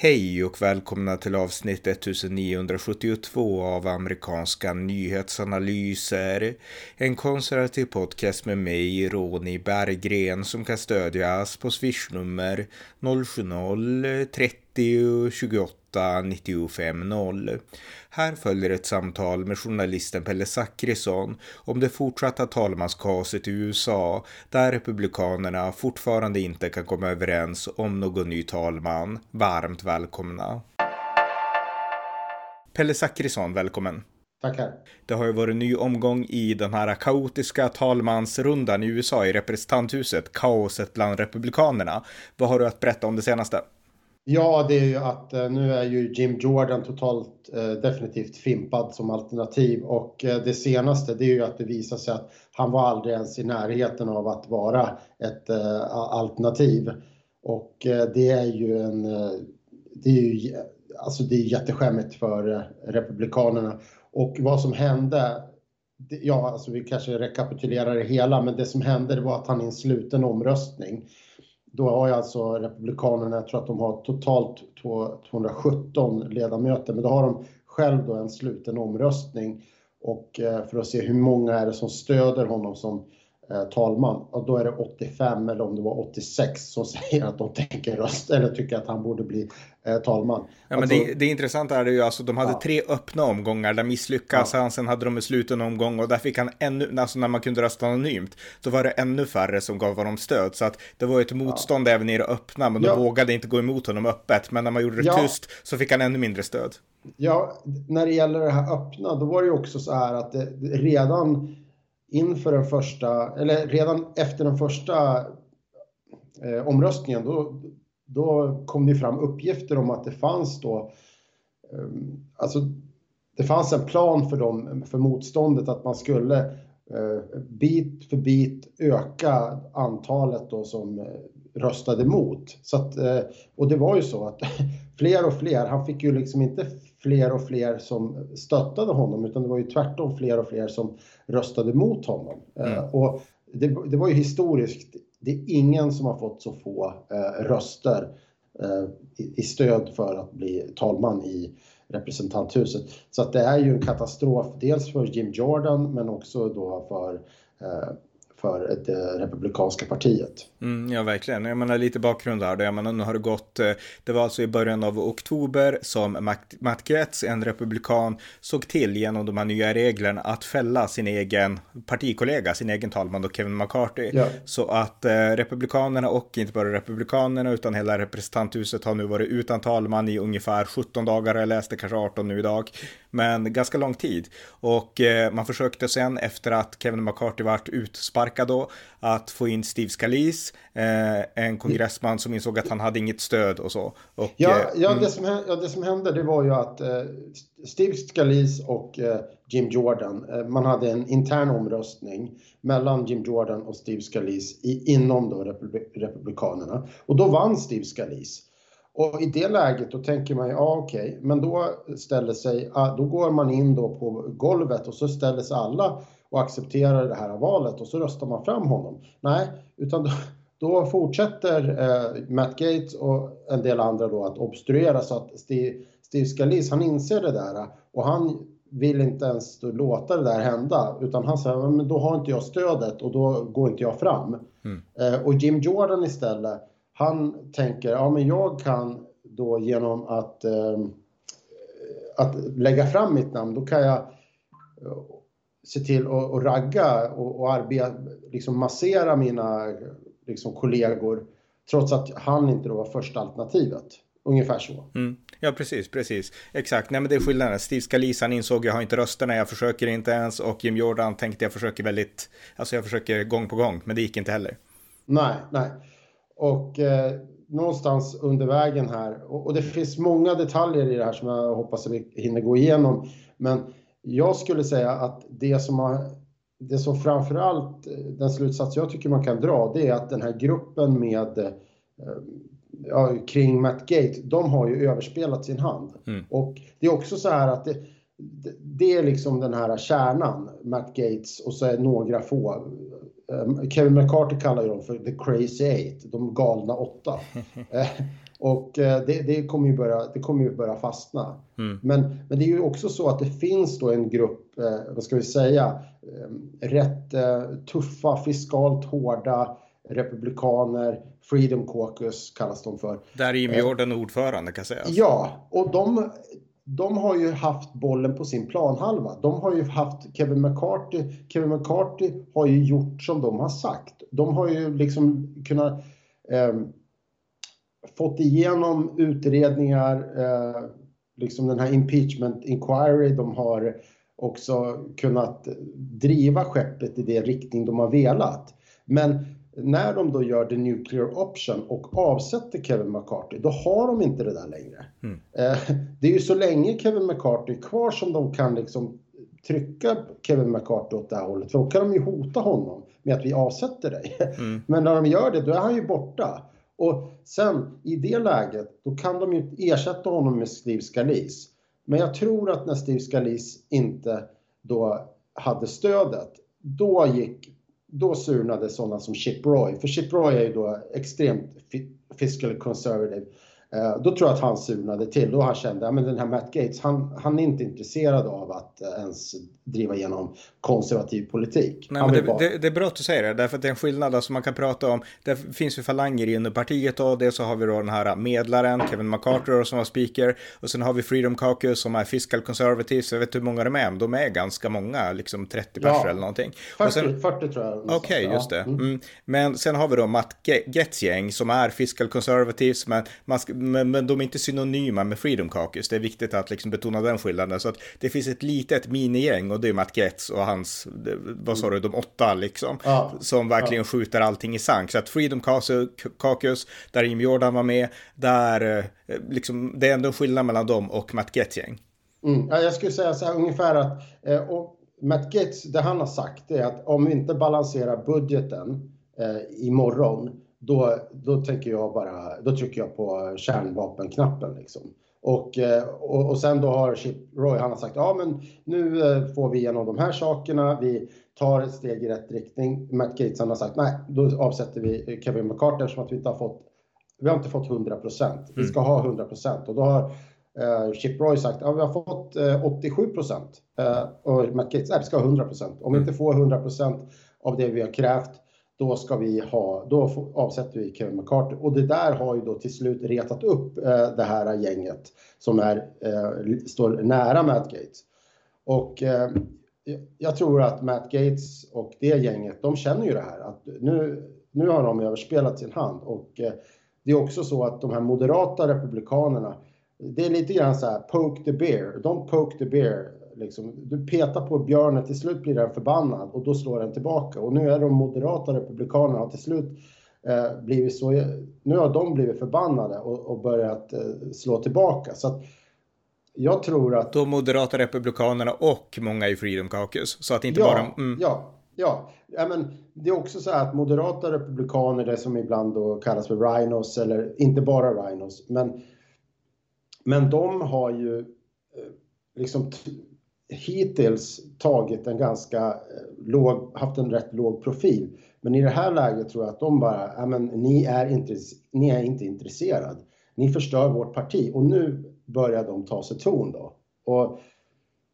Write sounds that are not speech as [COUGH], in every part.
Hej och välkomna till avsnitt 1972 av amerikanska nyhetsanalyser. En konservativ podcast med mig, Ronny Berggren, som kan stödjas på swishnummer 070 30 070-30 28 95 0. Här följer ett samtal med journalisten Pelle Zackrisson om det fortsatta talmanskaoset i USA där republikanerna fortfarande inte kan komma överens om någon ny talman. Varmt välkomna! Pelle Zackrisson, välkommen! Tackar. Det har ju varit en ny omgång i den här kaotiska talmansrundan i USA i representanthuset, kaoset bland republikanerna. Vad har du att berätta om det senaste? Ja, det är ju att eh, nu är ju Jim Jordan totalt eh, definitivt fimpad som alternativ och eh, det senaste det är ju att det visar sig att han var aldrig ens i närheten av att vara ett eh, alternativ. Och eh, det är ju en, eh, det är ju, alltså det är jätteskämmigt för eh, Republikanerna. Och vad som hände, ja alltså vi kanske rekapitulerar det hela, men det som hände det var att han i en sluten omröstning då har ju alltså Republikanerna, jag tror att de har totalt 217 ledamöter, men då har de själv då en sluten omröstning. Och eh, för att se hur många är det som stöder honom som talman. Och då är det 85 eller om det var 86 som [LAUGHS] säger att de tänker rösta eller tycker att han borde bli eh, talman. Ja, alltså, men det, det intressanta är ju alltså de hade ja. tre öppna omgångar där misslyckas ja. han, sen hade de en sluten omgång och där fick han ännu, alltså när man kunde rösta anonymt, då var det ännu färre som gav honom stöd. Så att det var ett motstånd ja. även i det öppna, men de vågade inte gå emot honom öppet. Men när man gjorde det tyst så fick han ännu mindre stöd. Ja, när det gäller det här öppna, då var det ju också så här att det, redan inför den första, eller redan efter den första eh, omröstningen, då, då kom det fram uppgifter om att det fanns då, eh, alltså det fanns en plan för, dem, för motståndet att man skulle eh, bit för bit öka antalet då som eh, röstade emot. Så att, eh, och det var ju så att [LAUGHS] fler och fler, han fick ju liksom inte fler och fler som stöttade honom utan det var ju tvärtom fler och fler som röstade mot honom. Mm. Uh, och det, det, var ju historiskt, det är ingen som har fått så få uh, röster i, i, stöd för att bli talman i representanthuset. Så att det är ju en katastrof, dels för Jim Jordan men också då för för det republikanska partiet. Mm, ja, verkligen. Jag menar lite bakgrund här. Jag menar, nu har det gått, eh, det var alltså i början av oktober som Matt Gaetz, en republikan, såg till genom de här nya reglerna att fälla sin egen partikollega, sin egen talman då Kevin McCarthy. Ja. Så att eh, republikanerna och inte bara republikanerna utan hela representanthuset har nu varit utan talman i ungefär 17 dagar. Jag läste kanske 18 nu idag men ganska lång tid. Och eh, man försökte sen efter att Kevin McCarthy vart utsparkad då att få in Steve Scalise, eh, en kongressman som insåg att han hade inget stöd och så. Och, ja, eh, ja, mm. det som, ja, det som hände det var ju att eh, Steve Scalise och eh, Jim Jordan, eh, man hade en intern omröstning mellan Jim Jordan och Steve Scalise i, inom då Republi Republikanerna. Och då vann Steve Scalise. Och i det läget då tänker man, ja okej, okay, men då ställer sig, då går man in då på golvet och så ställer sig alla och accepterar det här valet och så röstar man fram honom. Nej, utan då, då fortsätter eh, Matt Gates och en del andra då att obstruera så att Steve, Steve Scalise, han inser det där och han vill inte ens låta det där hända utan han säger, men då har inte jag stödet och då går inte jag fram. Mm. Eh, och Jim Jordan istället, han tänker, ja men jag kan då genom att, eh, att lägga fram mitt namn, då kan jag se till att, ragga och, och arbeta, liksom massera mina liksom, kollegor trots att han inte då var första alternativet. Ungefär så. Mm. Ja, precis, precis. Exakt. Nej, men det är skillnaden. Steve Scalise, han insåg jag har inte rösterna, jag försöker inte ens. Och Jim Jordan tänkte jag försöker väldigt, alltså jag försöker gång på gång, men det gick inte heller. Nej, nej. Och eh, någonstans under vägen här, och, och, det finns många detaljer i det här som jag hoppas att vi hinner gå igenom. Men jag skulle säga att det som har det som framförallt, den slutsats jag tycker man kan dra, det är att den här gruppen med eh, ja, kring Matt Gates, de har ju överspelat sin hand. Mm. Och det är också så här att det, det, är liksom den här kärnan, Matt Gates och så är några få eh, Kevin McCarthy kallar ju dem för the crazy eight, de galna åtta. [LAUGHS] Eh, och det, det, kommer ju börja, det kommer ju börja fastna. Mm. Men, men det är ju också så att det finns då en grupp, vad ska vi säga, rätt tuffa, fiskalt hårda republikaner, Freedom Caucus kallas de för. Där är Jimmy Jordan ordförande kan sägas. Ja, och de, de har ju haft bollen på sin planhalva. De har ju haft Kevin McCarthy. Kevin McCarthy har ju gjort som de har sagt. De har ju liksom kunnat eh, fått igenom utredningar, eh, liksom den här impeachment inquiry. De har också kunnat driva skeppet i den riktning de har velat. Men när de då gör the nuclear option och avsätter Kevin McCarthy, då har de inte det där längre. Mm. Eh, det är ju så länge Kevin McCarthy är kvar som de kan liksom trycka Kevin McCarthy åt det här hållet. För då kan de ju hota honom med att vi avsätter dig. Mm. [LAUGHS] Men när de gör det, då är han ju borta. Och sen i det läget, då kan de ju ersätta honom med Steve Scalise. Men jag tror att när Steve Scalise inte då hade stödet, då gick då surnade sådana som Chip Roy, för Chip Roy är ju då extremt fiscal conservative. Eh, då tror jag att han surnade till. Då han kände att den här Matt Gates, han, han är inte intresserad av att eh, ens driva igenom konservativ politik. Nej, men det, bara... det, det, är bra att du säger det, därför att det är en skillnad alltså man kan prata om. Det finns ju falanger inom partiet och det så har vi då den här medlaren, Kevin McCarthy som var speaker. Och sen har vi Freedom Caucus som är fiscal conservatives. Jag vet hur många de är, de är ganska många, liksom 30 personer ja, eller någonting. 40, sen... 40 tror jag. Okej, okay, just det. Mm. Mm. Men sen har vi då Matt Getz gäng som är fiscal conservatives, men, man ska, men, men de är inte synonyma med Freedom Caucus. Det är viktigt att liksom betona den skillnaden. Så att det finns ett litet minigäng och det är Matt Getz och hans, vad sa du, de åtta liksom. Ja. Som verkligen ja. skjuter allting i sank. Så att Freedom Caucus, där Jim Jordan var med, där eh, liksom, det är ändå en skillnad mellan dem och Matt Getz gäng. Mm. Ja, jag skulle säga så här ungefär att eh, och Matt Getz, det han har sagt är att om vi inte balanserar budgeten eh, imorgon då, då tänker jag bara, då trycker jag på kärnvapenknappen liksom. Och, eh, och, och sen då har Chip Roy, han har sagt, ja men nu eh, får vi igenom de här sakerna, vi tar ett steg i rätt riktning. Matt Gates han har sagt, nej, då avsätter vi Kevin McCarthy eftersom att vi inte har fått, vi har inte fått 100 procent. Vi ska ha 100 procent. Och då har eh, Chip Roy sagt, ja vi har fått eh, 87 procent. Eh, och Matt Gates, nej vi ska ha 100 procent. Om vi inte får 100 procent av det vi har krävt, då ska vi ha, då avsätter vi Kevin McCarthy. Och det där har ju då till slut retat upp eh, det här gänget som är, eh, står nära Matt Gates. Och eh, jag tror att Matt Gates och det gänget, de känner ju det här att nu, nu har de överspelat sin hand och eh, det är också så att de här moderata republikanerna, det är lite grann så här poke the bear, don't poke the bear Liksom, du petar på björnen, till slut blir den förbannad och då slår den tillbaka. Och nu är de moderata republikanerna till slut eh, blivit så, nu har de blivit förbannade och, och börjat eh, slå tillbaka. Så att jag tror att... De moderata republikanerna och många i Freedom Caucus. Så att inte ja, bara... Mm. Ja, ja. ja men det är också så att moderata republikaner, det som ibland då kallas för rhinos, eller inte bara rhinos, men, men de har ju eh, liksom hittills tagit en ganska eh, låg, haft en rätt låg profil. Men i det här läget tror jag att de bara, ja men ni är inte, ni är inte intresserad. Ni förstör vårt parti och nu börjar de ta sig ton då. Och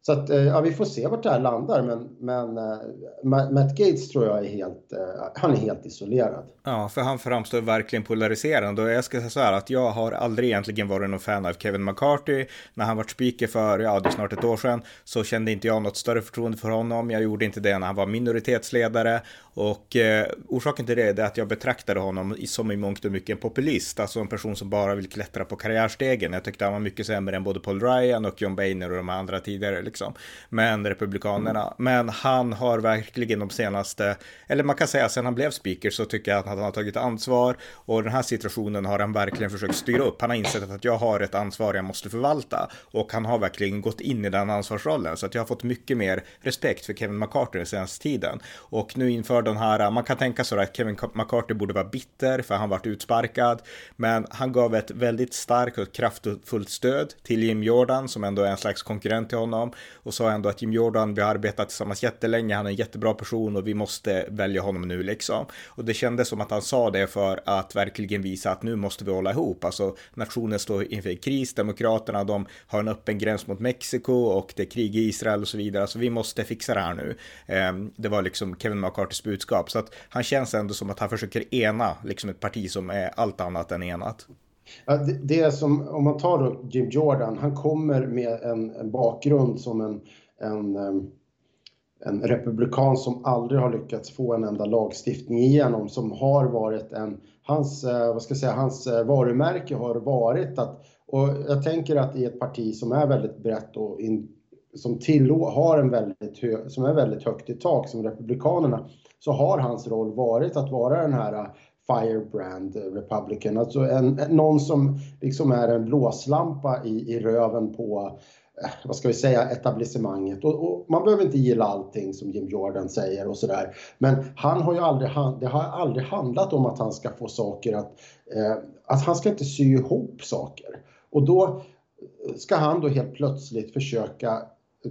så att, eh, ja, vi får se vart det här landar, men, men uh, Matt Gates tror jag är helt, uh, han är helt isolerad. Ja, för han framstår verkligen polariserande och jag ska säga så här att jag har aldrig egentligen varit någon fan av Kevin McCarthy. När han var speaker för, ja, det är snart ett år sedan, så kände inte jag något större förtroende för honom. Jag gjorde inte det när han var minoritetsledare och eh, orsaken till det är att jag betraktade honom som i mångt och mycket en populist, alltså en person som bara vill klättra på karriärstegen. Jag tyckte han var mycket sämre än både Paul Ryan och John Boehner och de andra tidigare liksom. Men republikanerna, mm. men han har verkligen de senaste, eller man kan säga sen han blev speaker så tycker jag att han har tagit ansvar och den här situationen har han verkligen försökt styra upp. Han har insett att jag har ett ansvar jag måste förvalta och han har verkligen gått in i den ansvarsrollen så att jag har fått mycket mer respekt för Kevin McCarthy den senaste tiden och nu inför den här, man kan tänka sig att Kevin McCarthy borde vara bitter för han varit utsparkad, men han gav ett väldigt starkt och kraftfullt stöd till Jim Jordan som ändå är en slags konkurrent till honom och sa ändå att Jim Jordan, vi har arbetat tillsammans jättelänge, han är en jättebra person och vi måste välja honom nu liksom. Och det kändes som att han sa det för att verkligen visa att nu måste vi hålla ihop. Alltså nationen står inför kris, demokraterna de har en öppen gräns mot Mexiko och det är krig i Israel och så vidare. Så vi måste fixa det här nu. Ehm, det var liksom Kevin McCartys budskap. Så att han känns ändå som att han försöker ena liksom ett parti som är allt annat än enat. Ja, det, det är som, om man tar då Jim Jordan, han kommer med en, en bakgrund som en, en, en republikan som aldrig har lyckats få en enda lagstiftning igenom, som har varit en, hans, eh, vad ska jag säga, hans eh, varumärke har varit att, och jag tänker att i ett parti som är väldigt brett och in, som tillå, har en väldigt hö, som är väldigt högt i tak som Republikanerna, så har hans roll varit att vara den här Firebrand eh, Republican, alltså en, någon som liksom är en blåslampa i, i röven på eh, vad ska vi säga, etablissemanget. Och, och, man behöver inte gilla allting som Jim Jordan säger och sådär. Men han har ju aldrig, det har aldrig handlat om att han ska få saker att, eh, att han ska inte sy ihop saker. Och då eh, ska han då helt plötsligt försöka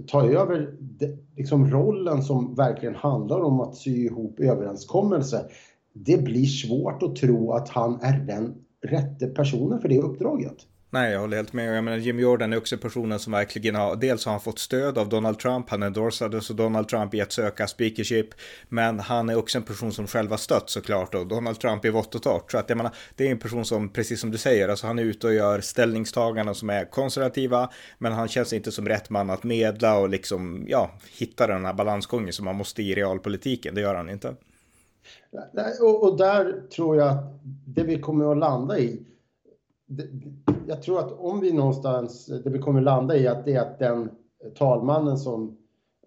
ta över de, liksom rollen som verkligen handlar om att sy ihop överenskommelser det blir svårt att tro att han är den rätte personen för det uppdraget. Nej, jag håller helt med. Jag menar, Jim Jordan är också personen som verkligen har, dels har han fått stöd av Donald Trump, han endorsades av Donald Trump i att söka speakership, men han är också en person som själv har stött såklart och Donald Trump i vått och torrt. Så att jag menar, det är en person som, precis som du säger, alltså han är ute och gör ställningstaganden som är konservativa, men han känns inte som rätt man att medla och liksom, ja, hitta den här balansgången som man måste i realpolitiken. Det gör han inte. Och, och, där tror jag att det vi kommer att landa i, det, jag tror att om vi någonstans, det vi kommer att landa i, att det är att den talmannen som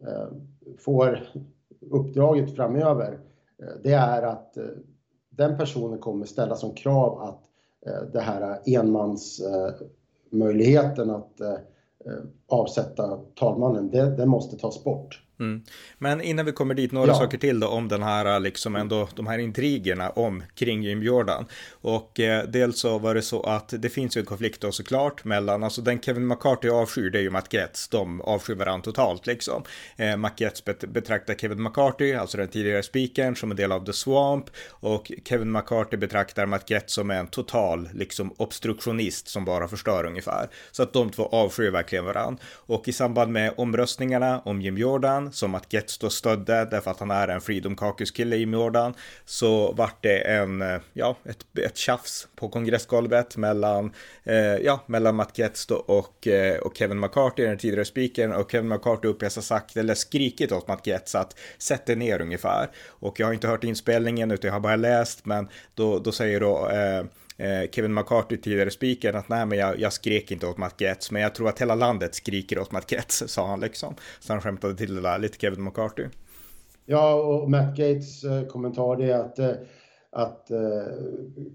eh, får uppdraget framöver, eh, det är att eh, den personen kommer ställa som krav att eh, det här eh, enmansmöjligheten eh, att eh, eh, avsätta talmannen, det, det måste tas bort. Mm. Men innan vi kommer dit, några ja. saker till då om den här, liksom ändå, de här intrigerna om kring Jim Jordan. Och eh, dels så var det så att det finns ju en konflikt då såklart mellan, alltså den Kevin McCarthy avskyr, det är ju Matt Getz, de avskyr varandra totalt liksom. Eh, Matt Getz betraktar Kevin McCarthy, alltså den tidigare speakern, som en del av The Swamp och Kevin McCarthy betraktar Matt Getz som en total, liksom obstruktionist som bara förstör ungefär. Så att de två avskyr verkligen varandra. Och i samband med omröstningarna om Jim Jordan som att Getz då stödde därför att han är en Freedom Caucus-kille i Jordan så vart det en, eh, ja, ett, ett tjafs på kongressgolvet mellan, eh, ja, mellan Matt Getz då och, eh, och Kevin McCarthy, den tidigare speakern och Kevin McCarthy uppges ha sagt eller skrikit åt Matt Getz att sätt dig ner ungefär. Och jag har inte hört inspelningen utan jag har bara läst men då, då säger då eh, Kevin McCarthy, tidigare speakern, att nej men jag, jag skrek inte åt Matt Getz, men jag tror att hela landet skriker åt Matt Getz, [LAUGHS] sa han liksom. Så han skämtade till det där lite, Kevin McCarthy. Ja, och Matt Gates eh, kommentar är att, eh, att eh,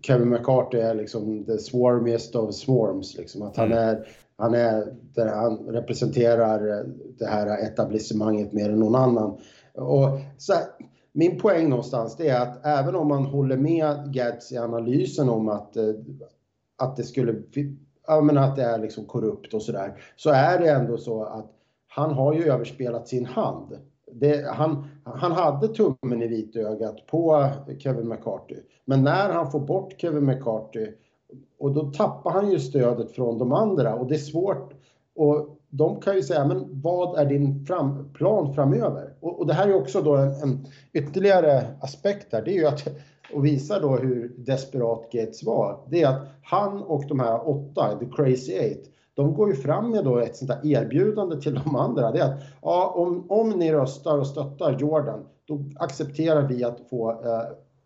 Kevin McCarthy är liksom the swarmiest of swarms, liksom. Att han mm. är han, är, han representerar det här etablissemanget mer än någon annan. Och så här, min poäng någonstans det är att även om man håller med Gads i analysen om att, eh, att det skulle, ja men att det är liksom korrupt och sådär, så är det ändå så att han har ju överspelat sin hand. Det, han, han hade tummen i vitögat på Kevin McCarthy. Men när han får bort Kevin McCarthy och då tappar han ju stödet från de andra och det är svårt och de kan ju säga, men vad är din fram, plan framöver? Och, och, det här är också då en, en ytterligare aspekt där, det är ju att och visar då hur desperat Gates var. Det är att han och de här åtta, the crazy eight, de går ju fram med då ett sånt där erbjudande till de andra. Det är att ja, om, om ni röstar och stöttar Jordan, då accepterar vi att få eh,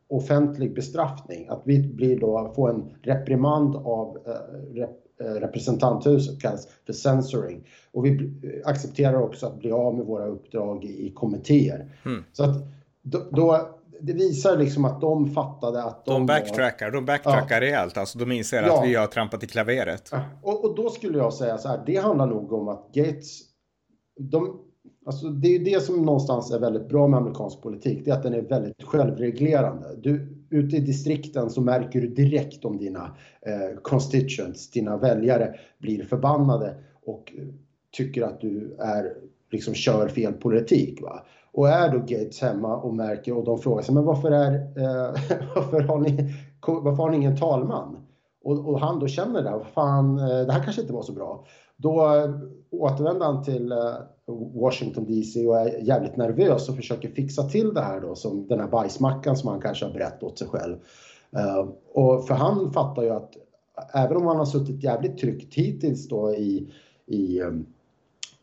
offentlig bestraffning. Att vi blir då, får en reprimand av eh, rep, representanthuset kallas för censoring. Och vi accepterar också att bli av med våra uppdrag i, kommittéer. Mm. Så att då, då, det visar liksom att de fattade att de... De backtrackar, var, de backtrackar ja. rejält. Alltså de inser ja. att vi har trampat i klaveret. Och, och, då skulle jag säga så här, det handlar nog om att Gates, de, alltså det är det som någonstans är väldigt bra med amerikansk politik, det är att den är väldigt självreglerande. Du, ute i distrikten så märker du direkt om dina eh, constituents, dina väljare, blir förbannade och eh, tycker att du är liksom kör fel politik. Va? Och är då Gates hemma och märker och de frågar sig, men varför, är, eh, [LAUGHS] varför, har ni, varför har ni ingen talman? Och, och han då känner det, fan, eh, det här kanske inte var så bra. Då eh, återvänder han till eh, Washington DC och är jävligt nervös och försöker fixa till det här då som den här bajsmackan som han kanske har berättat åt sig själv. Eh, och för han fattar ju att även om han har suttit jävligt tryggt hittills då i, i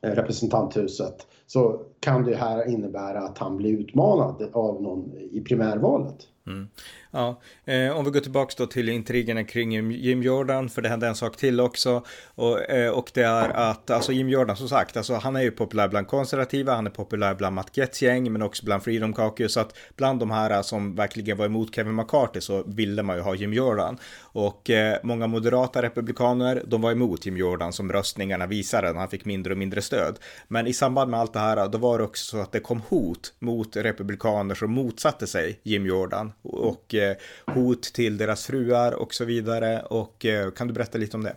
representanthuset så kan det här innebära att han blir utmanad av någon i primärvalet. Mm. Ja, eh, om vi går tillbaka då till intrigerna kring Jim Jordan, för det hände en sak till också. Och, eh, och det är att, alltså Jim Jordan som sagt, alltså han är ju populär bland konservativa, han är populär bland Matt Getz gäng, men också bland Freedom Caucus. Så att bland de här eh, som verkligen var emot Kevin McCarthy så ville man ju ha Jim Jordan. Och eh, många moderata republikaner, de var emot Jim Jordan som röstningarna visade, han fick mindre och mindre stöd. Men i samband med allt det här, då var det också så att det kom hot mot republikaner som motsatte sig Jim Jordan. Och eh, hot till deras fruar och så vidare. Och eh, kan du berätta lite om det?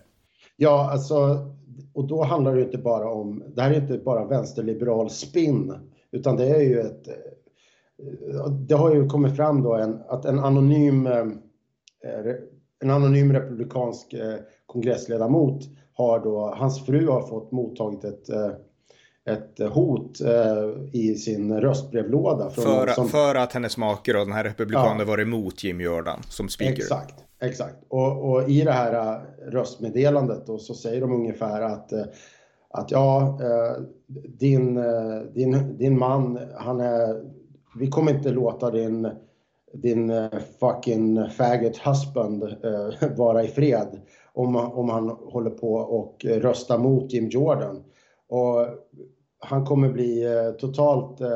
Ja, alltså, och då handlar det inte bara om, det här är inte bara vänsterliberal spin, utan det är ju ett, eh, det har ju kommit fram då en, att en anonym, eh, en anonym republikansk eh, kongressledamot har då, hans fru har fått mottagit ett ett hot eh, i sin röstbrevlåda. För, som... för att hennes make och den här republikanen ja. var emot Jim Jordan som speaker. Exakt, exakt. Och, och i det här uh, röstmeddelandet då, så säger de ungefär att, uh, att ja, din, din, din man, han är, vi kommer inte låta din, din fucking faggot husband [LAUGHS] vara i fred om, om han håller på och röstar mot Jim Jordan. Och han kommer bli eh, totalt eh,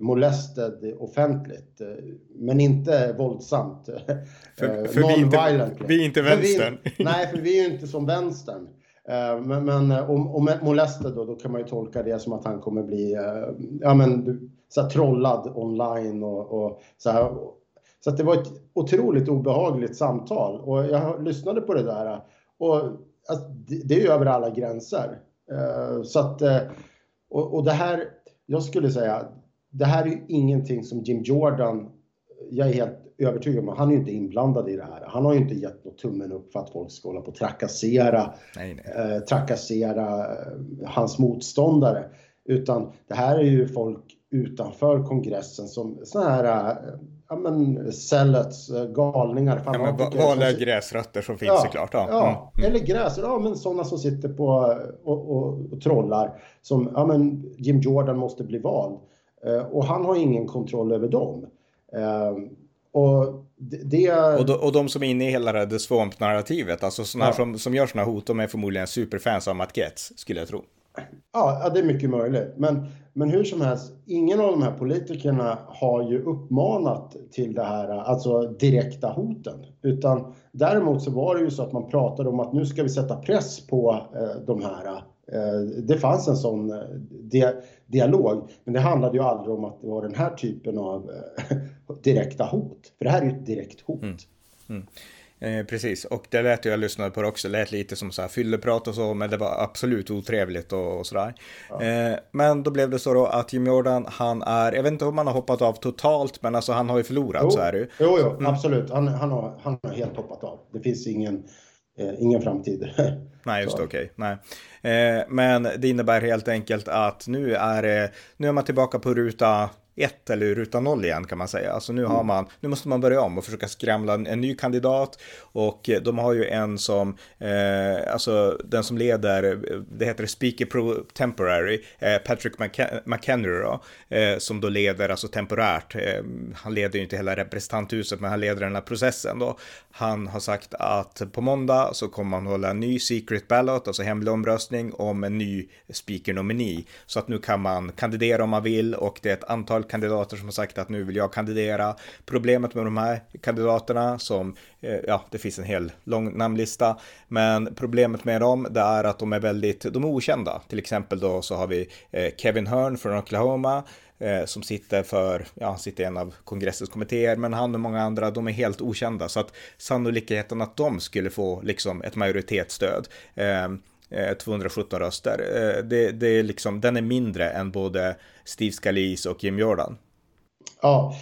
molested offentligt, eh, men inte våldsamt. [LAUGHS] För, för vi, inte, vi är inte vänstern. Vi, [LAUGHS] nej, för vi är ju inte som vänstern. Men, men om, om molested då, då kan man ju tolka det som att han kommer bli ja, men, så här, trollad online och, och så här. Så det var ett otroligt obehagligt samtal och jag lyssnade på det där och alltså, det, det är över alla gränser. Så att och, och det här, jag skulle säga, det här är ju ingenting som Jim Jordan, jag är helt övertygad om, han är ju inte inblandad i det här. Han har ju inte gett något tummen upp för att folk ska hålla på och trakassera, nej, nej. Eh, trakassera eh, hans motståndare. Utan det här är ju folk utanför kongressen som sådana här eh, ja, men zealots, eh, galningar. Fan, ja, men, vanliga som... gräsrötter som finns ja, såklart. Ja, ja mm. eller gräs, ja men sådana som sitter på och, och, och trollar. Som, ja men Jim Jordan måste bli vald. Uh, och han har ingen kontroll över dem. Uh, och, det... och, de, och de som är inne i hela det The Swamp-narrativet, alltså sådana ja. som, som gör sådana hot, de är förmodligen superfans av Matt Getz, skulle jag tro. Ja, det är mycket möjligt. Men, men hur som helst, ingen av de här politikerna har ju uppmanat till det här, alltså direkta hoten. Utan däremot så var det ju så att man pratade om att nu ska vi sätta press på eh, de här. Eh, det fanns en sån eh, dia dialog, men det handlade ju aldrig om att det var den här typen av eh, [LAUGHS] direkta hot. För det här är ju ett direkt hot. Mm. Mm. Eh, precis, och det lät jag lyssnade på det också, lät lite som så här fylleprat och så, men det var absolut otrevligt och, och sådär. Ja. Eh, men då blev det så då att Jim Jordan, han är, jag vet inte om han har hoppat av totalt, men alltså han har ju förlorat jo. så är det ju. Jo, jo, mm. absolut, han, han, har, han har helt hoppat av. Det finns ingen, eh, ingen framtid. [LAUGHS] Nej, just okej. Okay. Nej. Eh, men det innebär helt enkelt att nu är, nu är man tillbaka på ruta 1 eller ruta 0 igen kan man säga. Alltså nu har mm. man, nu måste man börja om och försöka skramla en, en ny kandidat och eh, de har ju en som, eh, alltså den som leder, det heter Speaker Pro Temporary, eh, Patrick McHenry då, eh, som då leder alltså temporärt. Eh, han leder ju inte hela representanthuset men han leder den här processen då. Han har sagt att på måndag så kommer man hålla en ny secret ballot, alltså hemlig omröstning om en ny speaker nomini. Så att nu kan man kandidera om man vill och det är ett antal kandidater som har sagt att nu vill jag kandidera. Problemet med de här kandidaterna som, eh, ja, det finns en hel lång namnlista, men problemet med dem det är att de är väldigt, de är okända. Till exempel då så har vi eh, Kevin Hearn från Oklahoma, eh, som sitter för, ja, sitter i en av kongressens kommittéer, men han och många andra, de är helt okända, så att sannolikheten att de skulle få liksom ett majoritetsstöd eh, Eh, 217 röster. Eh, det, det, är liksom, den är mindre än både Steve Scalise och Jim Jordan. Ja,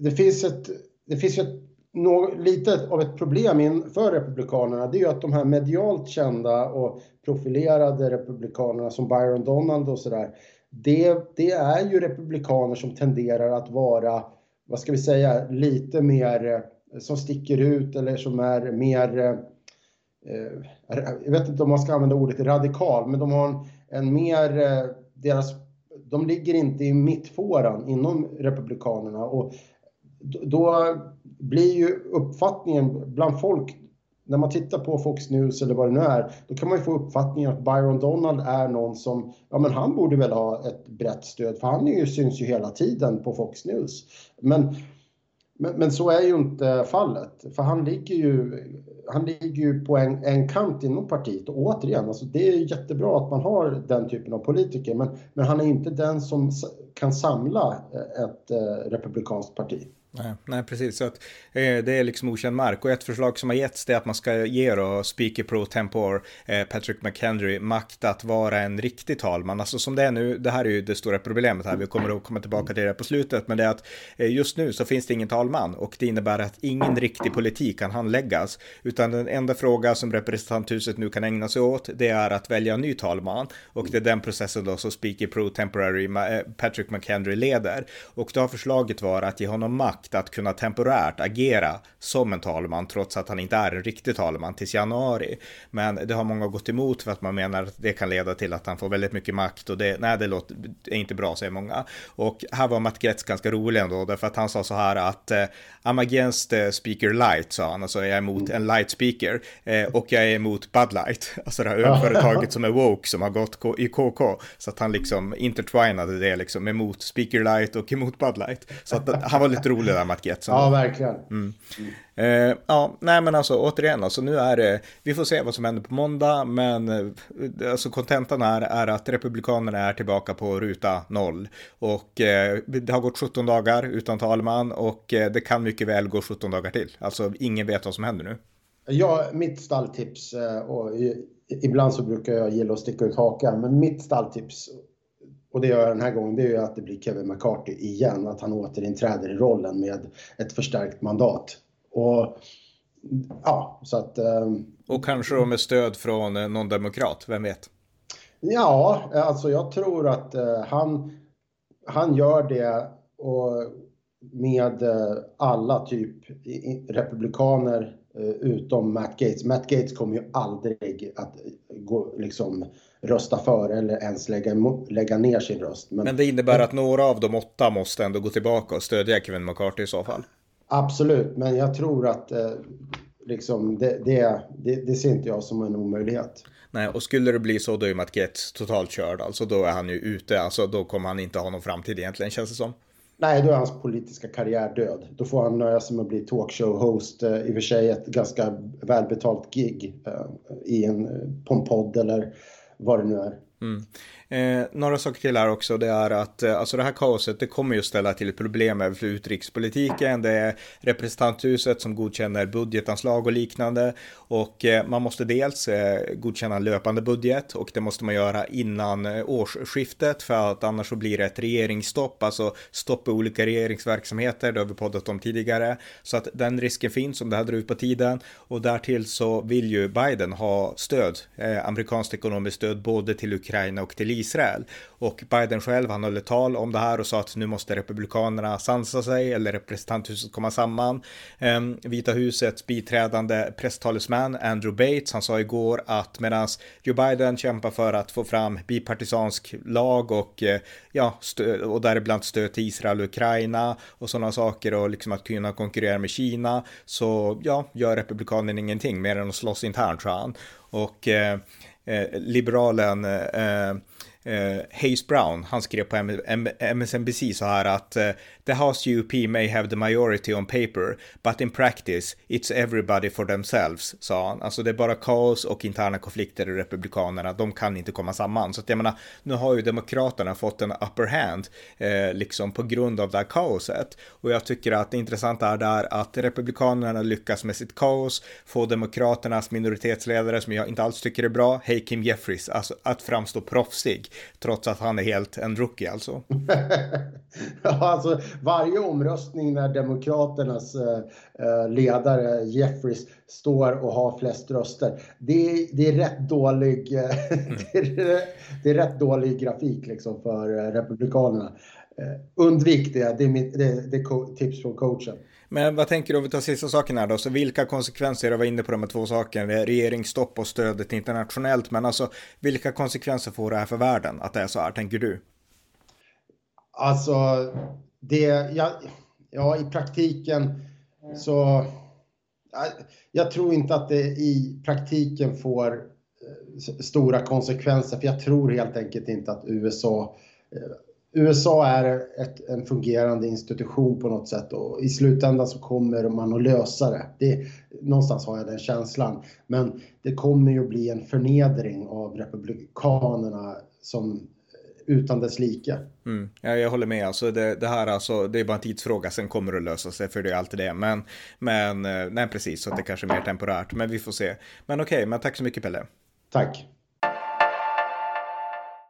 det finns ett, det finns ett något, lite av ett problem inför Republikanerna det är ju att de här medialt kända och profilerade Republikanerna som Byron Donald och sådär det, det är ju Republikaner som tenderar att vara, vad ska vi säga, lite mer eh, som sticker ut eller som är mer Eh, jag vet inte om man ska använda ordet radikal, men de har en, en mer, eh, deras, de ligger inte i mittfåran inom Republikanerna och då blir ju uppfattningen bland folk, när man tittar på Fox News eller vad det nu är, då kan man ju få uppfattningen att Byron Donald är någon som, ja men han borde väl ha ett brett stöd för han är ju, syns ju hela tiden på Fox News. Men, men, men så är ju inte fallet, för han ligger ju, han ligger ju på en, en kant inom partiet. Och återigen, alltså det är jättebra att man har den typen av politiker, men, men han är inte den som kan samla ett eh, republikanskt parti. Nej, nej, precis. Så att, eh, det är liksom okänd mark. Och ett förslag som har getts är att man ska ge då Speaker Pro Tempore eh, Patrick McHenry makt att vara en riktig talman. Alltså som det är nu, det här är ju det stora problemet här, vi kommer att komma tillbaka till det på slutet, men det är att eh, just nu så finns det ingen talman och det innebär att ingen riktig politik kan handläggas, utan den enda fråga som representanthuset nu kan ägna sig åt, det är att välja en ny talman och det är den processen då som Speaker Pro Temporary eh, Patrick McHenry leder. Och då har förslaget varit att ge honom makt makt att kunna temporärt agera som en talman trots att han inte är en riktig talman tills januari. Men det har många gått emot för att man menar att det kan leda till att han får väldigt mycket makt och det, nej, det låter, är inte bra säger många. Och här var Matt Getz ganska rolig ändå därför att han sa så här att eh, I'm against uh, speaker light sa han, alltså jag är emot en light speaker eh, och jag är emot Bud Light, [LAUGHS] alltså det här ölföretaget som är woke som har gått i KK så att han liksom intertwinade det liksom emot speaker light och emot Bud Light. Så att han var lite rolig där Matt Getson. Ja, verkligen. Mm. Eh, ja, nej men alltså återigen, alltså nu är det, vi får se vad som händer på måndag, men eh, alltså kontentan här är att Republikanerna är tillbaka på ruta noll. Och eh, det har gått 17 dagar utan talman och eh, det kan mycket väl gå 17 dagar till. Alltså ingen vet vad som händer nu. Ja, mitt stalltips, eh, och ibland så brukar jag gilla att sticka ut hakan, men mitt stalltips och det gör den här gången, det är ju att det blir Kevin McCarthy igen, att han återinträder i rollen med ett förstärkt mandat. Och ja, så att... Um, och kanske då med stöd från eh, någon demokrat, vem vet? Ja, alltså jag tror att uh, han, han gör det och med uh, alla typ republikaner utom Matt Gates. Matt Gates kommer ju aldrig att gå, liksom rösta för eller ens lägga, lägga ner sin röst. Men, Men det innebär att några av de åtta måste ändå gå tillbaka och stödja Kevin McCarthy i så fall? Absolut, men jag tror att eh, liksom, det, det, det, det, ser inte jag som en omöjlighet. Nej, och skulle det bli så då är Matt Getz totalt körd, alltså då är han ju ute, alltså då kommer han inte ha någon framtid egentligen känns det som. Nej, då är hans politiska karriär död. Då får han nöja sig med att bli talkshow-host, eh, i och för sig ett ganska välbetalt gig eh, i en, på en podd eller vad det nu är. Mm. Eh, några saker till här också, det är att eh, alltså det här kaoset, det kommer ju ställa till problem för utrikespolitiken. Det är representanthuset som godkänner budgetanslag och liknande och eh, man måste dels eh, godkänna en löpande budget och det måste man göra innan eh, årsskiftet för att annars så blir det ett regeringsstopp, alltså stopp i olika regeringsverksamheter, det har vi poddat om tidigare. Så att den risken finns om det här drar ut på tiden och därtill så vill ju Biden ha stöd, eh, amerikanskt ekonomiskt stöd både till Ukraina och till Israel. Och Biden själv, han höll ett tal om det här och sa att nu måste republikanerna sansa sig eller representanthuset komma samman. Um, Vita husets biträdande presstalesman Andrew Bates, han sa igår att medan Joe Biden kämpar för att få fram bipartisansk lag och eh, ja, och däribland stöd till Israel och Ukraina och sådana saker och liksom att kunna konkurrera med Kina så ja, gör republikanerna ingenting mer än att slåss internt, tror han. Och eh, eh, liberalen eh, eh Eh, Hayes Brown, han skrev på MSNBC så här att eh, the House UP may have the majority on paper, but in practice it's everybody for themselves, sa han. Alltså det är bara kaos och interna konflikter i Republikanerna, de kan inte komma samman. Så att jag menar, nu har ju Demokraterna fått en upper hand, eh, liksom på grund av det här kaoset. Och jag tycker att det intressanta är där att Republikanerna lyckas med sitt kaos, få Demokraternas minoritetsledare, som jag inte alls tycker är bra, Hakeem Jeffries, alltså att framstå proffsig, trots att han är helt en rookie alltså. [LAUGHS] ja, alltså varje omröstning när Demokraternas eh, eh, ledare Jeffries står och har flest röster, det, är, det är rätt dålig, mm. [LAUGHS] det, är, det är rätt dålig grafik liksom för Republikanerna. undvik det, det är, mitt, det, det är tips från coachen. Men vad tänker du om vi tar sista saken här då? Så vilka konsekvenser, jag var inne på de här två sakerna, regeringsstopp och stödet internationellt, men alltså vilka konsekvenser får det här för världen att det är så här, tänker du? Alltså, det, ja, ja i praktiken så, jag tror inte att det i praktiken får eh, stora konsekvenser, för jag tror helt enkelt inte att USA eh, USA är ett, en fungerande institution på något sätt och i slutändan så kommer man att lösa det. det. Någonstans har jag den känslan. Men det kommer ju att bli en förnedring av republikanerna som utan dess like. Mm. Ja, jag håller med. Alltså det, det, här alltså, det är bara en tidsfråga, sen kommer det att lösa sig, för det är alltid det. Men, men eh, nej, precis, så det kanske är mer temporärt, men vi får se. Men okej, okay, men tack så mycket Pelle. Tack.